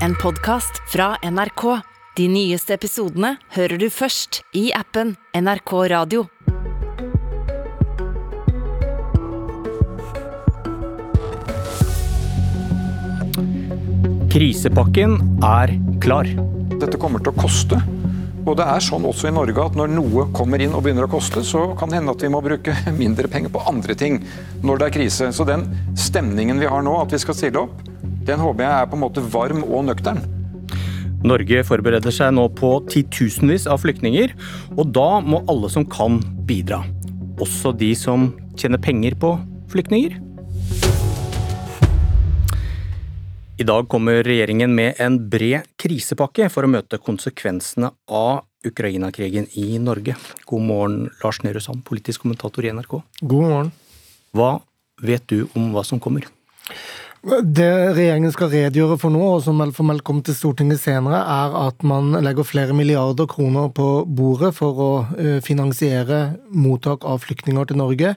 en podkast fra NRK. De nyeste episodene hører du først i appen NRK Radio. Krisepakken er klar. Dette kommer til å koste. Og det er sånn også i Norge at når noe kommer inn og begynner å koste, så kan det hende at vi må bruke mindre penger på andre ting når det er krise. Så den stemningen vi har nå, at vi skal stille opp, den håper jeg er på en måte varm og nøktern. Norge forbereder seg nå på titusenvis av flyktninger, og da må alle som kan bidra. Også de som tjener penger på flyktninger. I dag kommer regjeringen med en bred krisepakke for å møte konsekvensene av Ukraina-krigen i Norge. God morgen, Lars Nehru Sand, politisk kommentator i NRK. God morgen. Hva vet du om hva som kommer? Det regjeringen skal redegjøre for nå, og som formelt kommer til Stortinget senere, er at man legger flere milliarder kroner på bordet for å eh, finansiere mottak av flyktninger til Norge.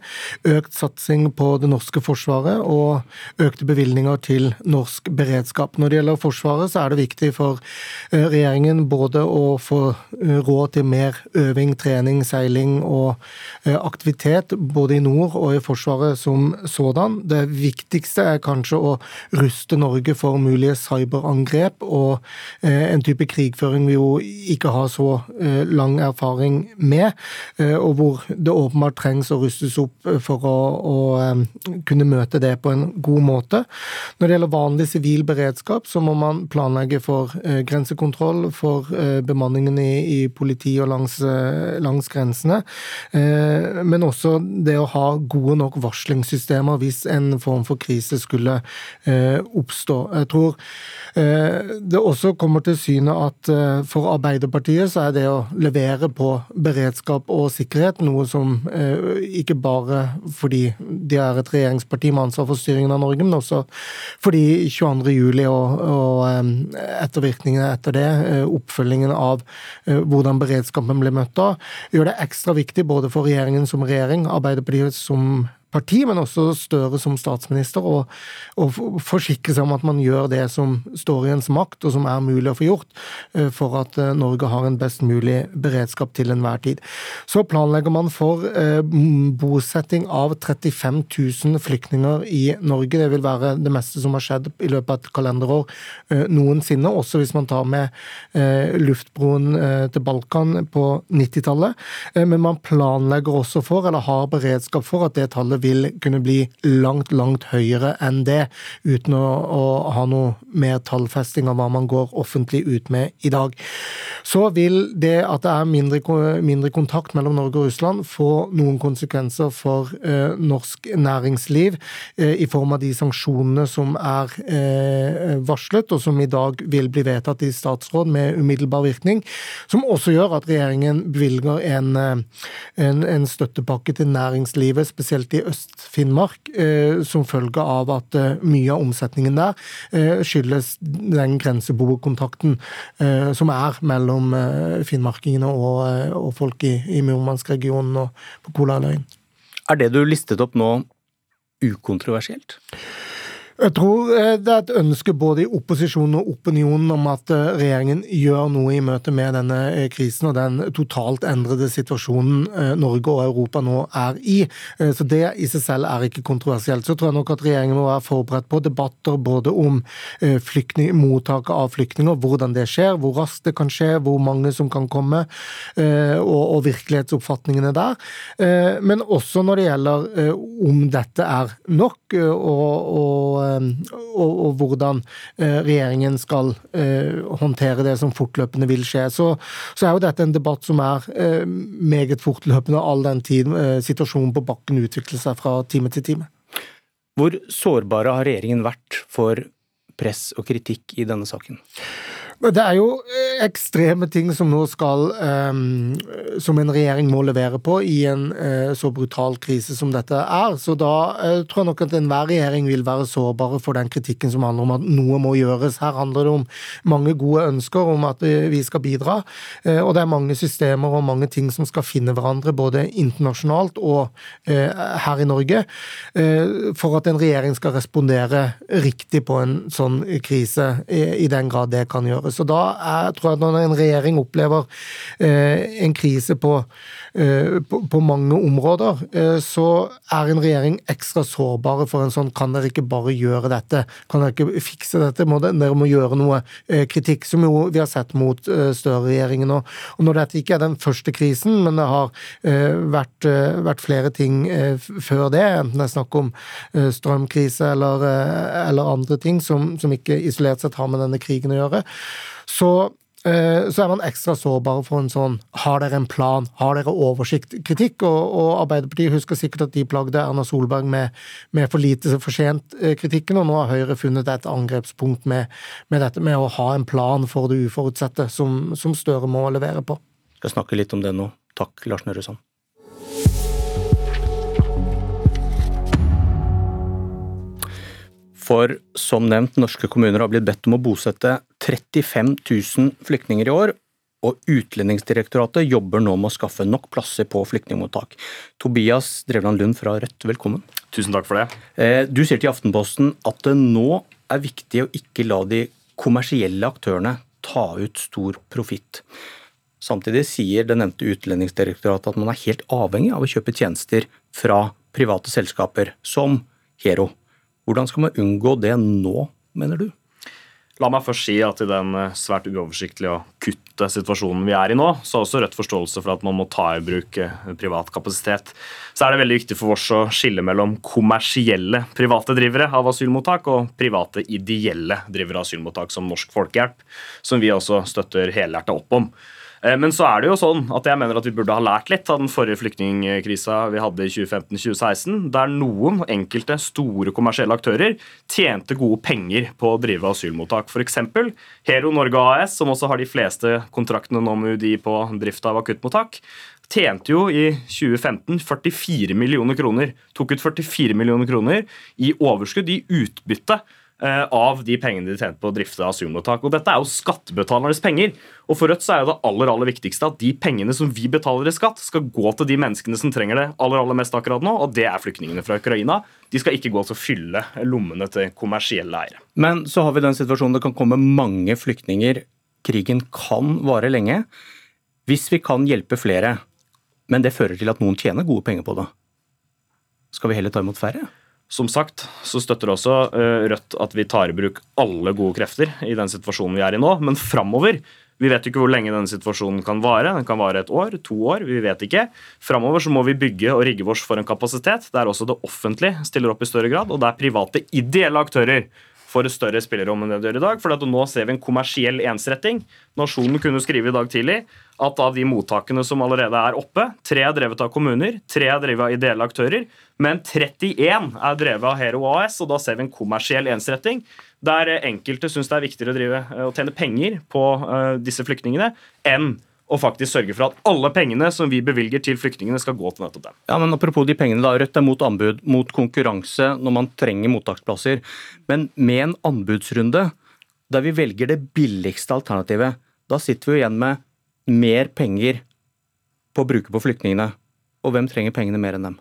Økt satsing på det norske forsvaret og økte bevilgninger til norsk beredskap. Når det gjelder Forsvaret, så er det viktig for eh, regjeringen både å få eh, råd til mer øving, trening, seiling og aktivitet, både i nord og i Forsvaret som sådan. Det viktigste er kanskje å ruste Norge for mulige cyberangrep og eh, en type krigføring vi jo ikke har så eh, lang erfaring med, eh, og hvor det åpenbart trengs å rustes opp for å, å kunne møte det på en god måte. Når det gjelder vanlig sivil beredskap, så må man planlegge for grensekontroll, for bemanningen i, i politi og langs, langs grensene, men også det å ha gode nok varslingssystemer hvis en form for krise skulle oppstå. Jeg tror eh, det også kommer til syne at eh, for Arbeiderpartiet så er det å levere på beredskap og sikkerhet noe som ikke bare fordi de er et regjeringsparti med ansvar for styringen av Norge, men også fordi 22. juli og, og ettervirkningene etter det, oppfølgingen av hvordan beredskapen ble møtt da, gjør det ekstra viktig både for regjeringen som regjering, Arbeiderpartiet som parti, men også Støre som statsminister, og, og forsikre seg om at man gjør det som står i ens makt, og som er mulig å få gjort, eh, for at eh, Norge har en best mulig beredskap til enhver tid. Så planlegger man for eh, bosetting av 35 000 flyktninger i Norge. Det vil være det meste som har skjedd i løpet av et kalenderår noensinne, også hvis man tar med luftbroen til Balkan på 90-tallet. Men man planlegger også for, eller har beredskap for, at det tallet vil kunne bli langt, langt høyere enn det, uten å, å ha noe mer tallfesting av hva man går offentlig ut med i dag. Så vil det at det er mindre, mindre kontakt mellom Norge og Russland, få noen konsekvenser for eh, norsk næringsliv eh, i form av de sanksjonene som er eh, varslet, og som i dag vil bli vedtatt i statsråd med umiddelbar virkning, som også gjør at regjeringen bevilger en, eh, en, en støttepakke til næringslivet, spesielt i Øst-Finnmark, eh, som følge av at eh, mye av omsetningen der eh, skyldes den grenseboerkontakten som er mellom finnmarkingene og, folk i, i Murmansk-regionen og på Kolahalvøya. Er det du listet opp nå ukontroversielt? Jeg tror eh, det er et ønske både i opposisjonen og opinionen om at eh, regjeringen gjør noe i møte med denne eh, krisen og den totalt endrede situasjonen Norge og Europa nå er i. Så det i seg selv er ikke kontroversielt. Så tror jeg nok at regjeringen må være forberedt på debatter både om mottaket av flyktninger, hvordan det skjer, hvor raskt det kan skje, hvor mange som kan komme, og, og virkelighetsoppfatningene der. Men også når det gjelder om dette er nok, og, og og, og, hvordan eh, regjeringen skal eh, håndtere det som fortløpende vil skje. Så, så er jo dette en debatt som er meget fortløpende all den tid situasjonen på bakken utvikler seg fra time til time. Hvor sårbare har regjeringen vært for press og kritikk i denne saken? Det er jo ekstreme ting som nå skal um, Som en regjering må levere på i en uh, så brutal krise som dette er. Så da uh, tror jeg nok at enhver regjering vil være sårbare for den kritikken som handler om at noe må gjøres. Her handler det om mange gode ønsker om at vi skal bidra, uh, og det er mange systemer og mange ting som skal finne hverandre, både internasjonalt og her i Norge, for at en regjering skal respondere riktig på en sånn krise, i, i den grad det kan gjøres. Så da er, tror jeg at når en regjering opplever eh, en krise på, eh, på, på, mange områder, eh, så er en regjering ekstra sårbare for en sånn Kan dere ikke bare gjøre dette? Kan dere ikke fikse dette? Må dere må gjøre noe. Kritikk som jo vi har sett mot Støre-regjeringen. Og, og når dette ikke er den første krisen, men det har vært, vært, flere ting før det, enten det er snakk om strømkrise eller, eller andre ting som, som ikke isolert sett har med denne krigen å gjøre, så, så er man ekstra sårbar for en sånn 'har dere en plan', 'har dere oversikt'-kritikk. Og, og, Arbeiderpartiet husker sikkert at de plagde Erna Solberg med, med for lite for sent-kritikken, og nå har Høyre funnet et angrepspunkt med, med, dette med å ha en plan for det uforutsette, som, som Støre må levere på. Jeg skal snakke litt om det nå. Takk, Lars Sand. For som nevnt, norske kommuner har blitt bedt om å bosette 35 000 flyktninger i år, og Utlendingsdirektoratet jobber nå med å skaffe nok plasser på flyktningmottak. Tobias Drevland Lund fra Rødt, velkommen. Tusen takk for det. Eh, du sier til Aftenposten at det nå er viktig å ikke la de kommersielle aktørene ta ut stor profitt. Samtidig sier det nevnte Utlendingsdirektoratet at man er helt avhengig av å kjøpe tjenester fra private selskaper som Hero. Hvordan skal man unngå det nå, mener du? La meg først si at i den eh, svært uoversiktlige og kutte situasjonen vi er i nå, så har også Rødt forståelse for at man må ta i bruk eh, privat kapasitet. Så er det veldig viktig for oss å skille mellom kommersielle private drivere av asylmottak og private ideelle drivere av asylmottak som Norsk Folkehjelp, som vi også støtter helhjertet opp om. Eh, men så er det jo sånn at jeg mener at vi burde ha lært litt av den forrige flyktningkrisa vi hadde i 2015-2016, der noen enkelte store kommersielle aktører tjente gode penger på å drive asylmottak. F.eks. Hero Norge AS, som også har de fleste kontraktene nå med UDI på drift av akuttmottak, tjente jo i 2015 44 millioner kroner. Tok ut 44 millioner kroner i overskudd, i utbytte av de pengene de tjente på å drifte asylmottak. Og Dette er jo skattebetalernes penger. Og For Rødt så er det aller aller viktigste at de pengene som vi betaler i skatt, skal gå til de menneskene som trenger det aller aller mest akkurat nå, og det er flyktningene fra Ukraina. De skal ikke gå til å fylle lommene til kommersielle eiere. Men så har vi den situasjonen det kan komme mange flyktninger. Krigen kan vare lenge. Hvis vi kan hjelpe flere, men det fører til at noen tjener gode penger på det, skal vi heller ta imot færre? Som sagt så støtter også eh, Rødt at vi tar i bruk alle gode krefter i den situasjonen vi er i nå. Men framover Vi vet ikke hvor lenge denne situasjonen kan vare. Den kan vare et år, to år, vi vet ikke. Framover så må vi bygge og rigge oss for en kapasitet der også det offentlige stiller opp i større grad, og der private ideelle aktører får et større spillerom enn det det gjør i dag. For nå ser vi en kommersiell ensretting. Nasjonen kunne skrive i dag tidlig at av de mottakene som allerede er oppe, tre er drevet av kommuner, tre er drevet av ideelle aktører, men 31 er drevet av Hero AS, og da ser vi en kommersiell ensretting. Der enkelte syns det er viktigere å, drive, å tjene penger på uh, disse flyktningene enn og faktisk sørge for at alle pengene som vi bevilger til flyktningene, skal gå til nettopp dem. Ja, men Apropos de pengene, da. Rødt er mot anbud, mot konkurranse når man trenger mottaksplasser. Men med en anbudsrunde der vi velger det billigste alternativet, da sitter vi igjen med mer penger på å bruke på flyktningene. Og hvem trenger pengene mer enn dem?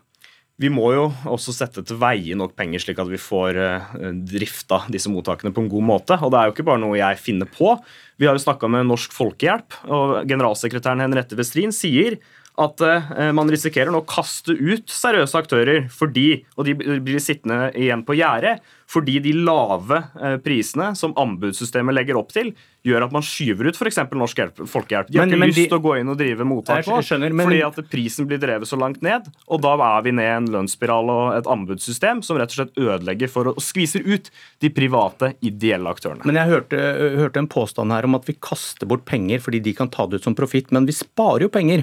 Vi må jo også sette til veie nok penger, slik at vi får uh, drifta disse mottakene på en god måte. Og det er jo ikke bare noe jeg finner på. Vi har jo snakka med Norsk Folkehjelp, og generalsekretæren Henriette Westrin sier at uh, man risikerer nå å kaste ut seriøse aktører fordi, og de blir sittende igjen på gjerdet fordi de lave uh, prisene som anbudssystemet legger opp til, gjør at man skyver ut f.eks. Norsk hjelp, Folkehjelp. De har ikke lyst til å gå inn og drive mottak nå, fordi at prisen blir drevet så langt ned. Og da er vi ned i en lønnsspiral og et anbudssystem som rett og slett ødelegger for å, skviser ut de private, ideelle aktørene. Men jeg hørte, hørte en påstand her om at vi kaster bort penger fordi de kan ta det ut som profitt, men vi sparer jo penger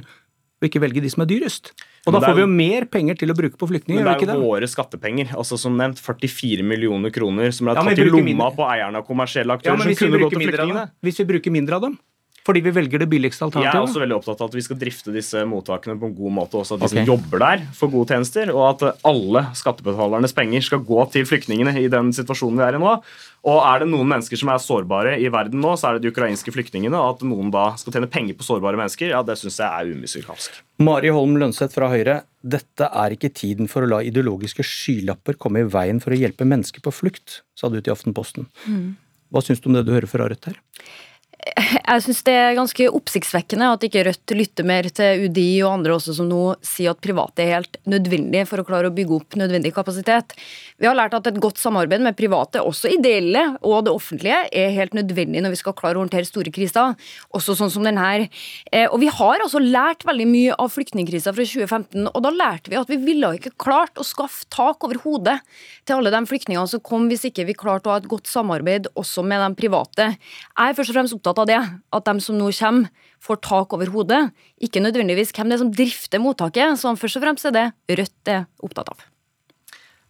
og ikke velge de som er dyrest. Og da får vi jo mer penger til å bruke på flyktninger. Men det er jo våre skattepenger. altså Som nevnt 44 millioner kroner som er tatt ja, i lomma mindre. på eierne av kommersielle aktører. Ja, som kunne gå til flyktningene. Hvis vi bruker mindre av dem? Fordi vi velger det billigste Jeg er også veldig opptatt av at vi skal drifte disse mottakene på en god måte. også At de okay. som jobber der, får gode tjenester, og at alle skattebetalernes penger skal gå til flyktningene i den situasjonen vi er i nå. Og er det noen mennesker som er sårbare i verden nå, så er det de ukrainske flyktningene. Og at noen da skal tjene penger på sårbare mennesker, ja, det syns jeg er umusikalsk. Mari Holm Lønseth fra Høyre, dette er ikke tiden for å la ideologiske skylapper komme i veien for å hjelpe mennesker på flukt, sa du til Aftenposten. Hva syns du om det du hører fra Rødt her? Jeg syns det er ganske oppsiktsvekkende at ikke Rødt lytter mer til UDI og andre også som nå sier at private er helt nødvendig for å klare å bygge opp nødvendig kapasitet. Vi har lært at et godt samarbeid med private, også ideelle og det offentlige, er helt nødvendig når vi skal klare å håndtere store kriser, også sånn som den her. Eh, Og vi har altså lært veldig mye av flyktningkrisa fra 2015, og da lærte vi at vi ville ikke klart å skaffe tak over hodet til alle de flyktningene som kom, hvis ikke vi klarte å ha et godt samarbeid også med de private. Jeg er først og fremst opptatt av det, at de som nå kommer, får tak over hodet. Ikke nødvendigvis hvem det er som drifter mottaket, som først og fremst er det Rødt er opptatt av.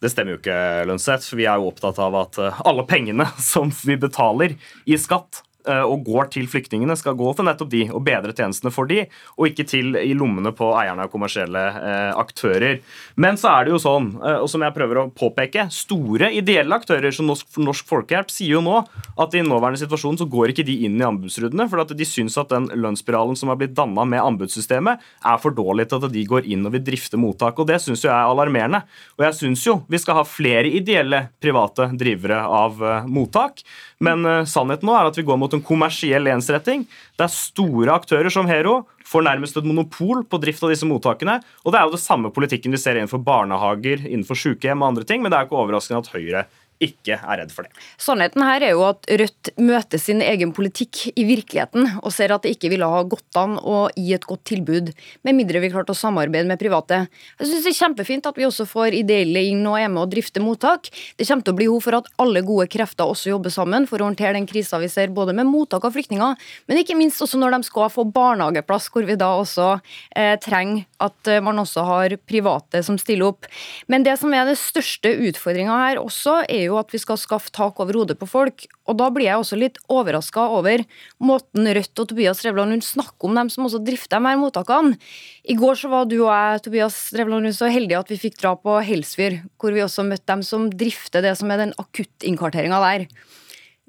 Det stemmer jo ikke, Lønseth. Vi er jo opptatt av at eh, alle pengene som vi betaler i skatt og går til flyktningene, skal gå til nettopp de og bedre tjenestene for de, og ikke til i lommene på eierne av kommersielle eh, aktører. Men så er det jo sånn, eh, og som jeg prøver å påpeke, store ideelle aktører som Norsk, Norsk Folkehjelp sier jo nå at i nåværende situasjon så går ikke de inn i anbudsrundene, for at de syns at den lønnsspiralen som har blitt danna med anbudssystemet, er for dårlig til at de går inn og vil drifte mottak. og Det syns jo jeg er alarmerende. Og jeg syns jo vi skal ha flere ideelle private drivere av eh, mottak. Men eh, sannheten nå er at vi går mot en kommersiell ensretting. Det er store aktører som Hero får nærmest et monopol på drift av disse mottakene. Og det er jo det samme politikken vi ser innenfor barnehager, innenfor sykehjem og andre ting, men det er ikke overraskende at Høyre ikke er redd for det. Sannheten her er jo at Rødt møter sin egen politikk i virkeligheten og ser at det ikke ville ha gått an å gi et godt tilbud, med mindre vi klarte å samarbeide med private. Jeg synes det er kjempefint at vi også får ideelle inn og er med å drifte mottak. Det kommer til å bli behov for at alle gode krefter også jobber sammen for å håndtere den krisa vi ser både med mottak av flyktninger, men ikke minst også når de skal få barnehageplass, hvor vi da også eh, trenger at eh, man også har private som stiller opp. Men det som er den største utfordringa her også, er jo at vi skal skaffe tak over hodet på folk. Og da blir jeg også litt overraska over måten Rødt og Tobias Drevland Lund snakker om dem som også drifter de her mottakene. I går så var du og jeg Tobias Drevland Lund, så heldige at vi fikk dra på Helsfyr, hvor vi også møtte dem som drifter det som er den akuttinnkvarteringa der.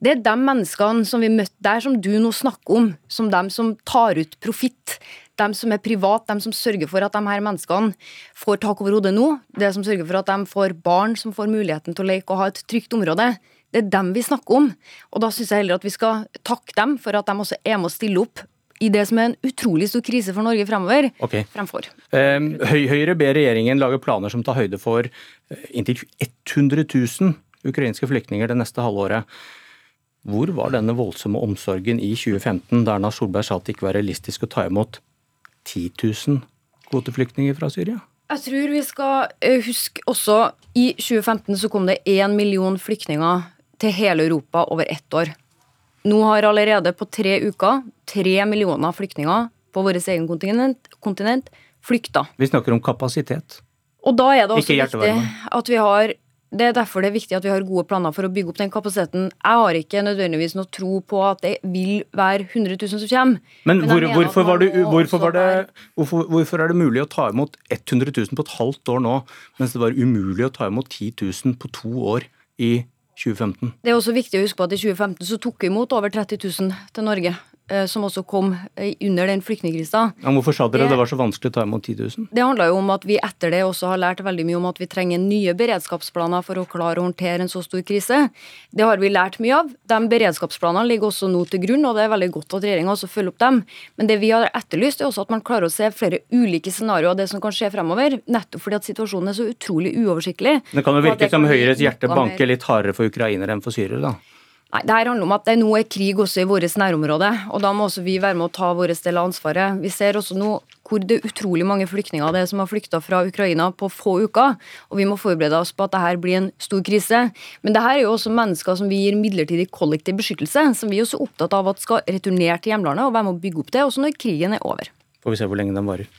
Det er de menneskene som vi møtte der, som du nå snakker om, som dem som tar ut profitt. De som er privat, de som sørger for at de her menneskene får tak over hodet nå. Det som sørger for at de får barn som får muligheten til å leke og ha et trygt område. Det er dem vi snakker om. Og da syns jeg heller at vi skal takke dem for at de også er med å stille opp i det som er en utrolig stor krise for Norge fremover. Ok. Fremfor. Eh, Høyre ber regjeringen lage planer som tar høyde for eh, inntil 100 000 ukrainske flyktninger det neste halvåret. Hvor var denne voldsomme omsorgen i 2015, da Erna Solberg sa at det ikke var realistisk å ta imot 10 000 kvoteflyktninger fra Syria? Jeg tror vi skal eh, huske også I 2015 så kom det én million flyktninger til hele Europa over ett år. Nå har allerede på tre uker tre millioner flyktninger på vårt egen kontinent, kontinent flykta. Vi snakker om kapasitet. Og da er det også viktig at vi har det er derfor det er viktig at vi har gode planer for å bygge opp den kapasiteten. Jeg har ikke nødvendigvis noe tro på at det vil være 100 000 som kommer. Men hvor, hvorfor, var det, hvorfor, var det, hvorfor, hvorfor er det mulig å ta imot 100 000 på et halvt år nå, mens det var umulig å ta imot 10 000 på to år i 2015? Det er også viktig å huske på at i 2015 så tok vi imot over 30 000 til Norge, som også kom eh, under den flyktningkrisa. Ja, hvorfor sa dere Det- det var så vanskelig å ta imot 10 000? Det handla jo om at vi etter det også har lært veldig mye om at vi trenger nye beredskapsplaner for å klare å håndtere en så stor krise. Det har vi lært mye av. De beredskapsplanene ligger også nå til grunn, og det er veldig godt at regjeringa også følger opp dem. Men det vi har etterlyst, er også at man klarer å se flere ulike scenarioer av det som kan skje fremover, nettopp fordi at situasjonen er så utrolig uoversiktlig. Det kan jo virke kan som Høyres hjerte banker litt hardere for ukrainere enn for syrere, da. Nei, Det her handler om at det nå er krig også i vårt nærområde, og da må også vi være med å ta vår del av ansvaret. Vi ser også nå hvor det er utrolig mange flyktninger det er som har flykta fra Ukraina på få uker, og vi må forberede oss på at dette blir en stor krise. Men det her er jo også mennesker som vi gir midlertidig kollektiv beskyttelse, som vi er også opptatt av at skal returnere til hjemlandet og være med å bygge opp det, også når krigen er over. Får vi se hvor lenge den varer.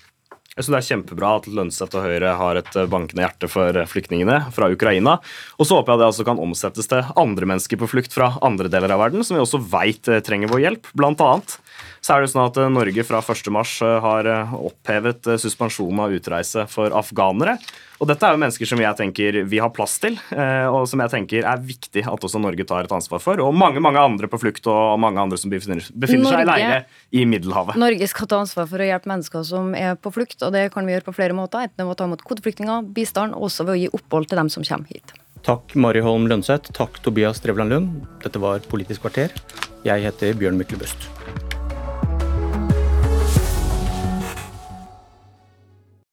Jeg synes Det er kjempebra at Lønseth og Høyre har et eh, bankende hjerte for eh, flyktningene fra Ukraina. Og så håper jeg det altså kan omsettes til andre mennesker på flukt fra andre deler av verden, som vi også veit trenger vår hjelp. Blant annet så er det sånn at Norge fra 1.3 har opphevet suspensjonen av utreise for afghanere. Og dette er jo mennesker som jeg tenker vi har plass til, og som jeg tenker er viktig at også Norge tar et ansvar for. Og mange mange andre på flukt og mange andre som befinner, befinner seg i leire i Middelhavet. Norge skal ta ansvar for å hjelpe mennesker som er på flukt, og det kan vi gjøre på flere måter. Enten ved å ta imot kvoteflyktninger, bistand, og også ved å gi opphold til dem som kommer hit. Takk Mari Holm Lønseth. Takk Tobias Drevland Lund. Dette var Politisk kvarter. Jeg heter Bjørn Myklebust.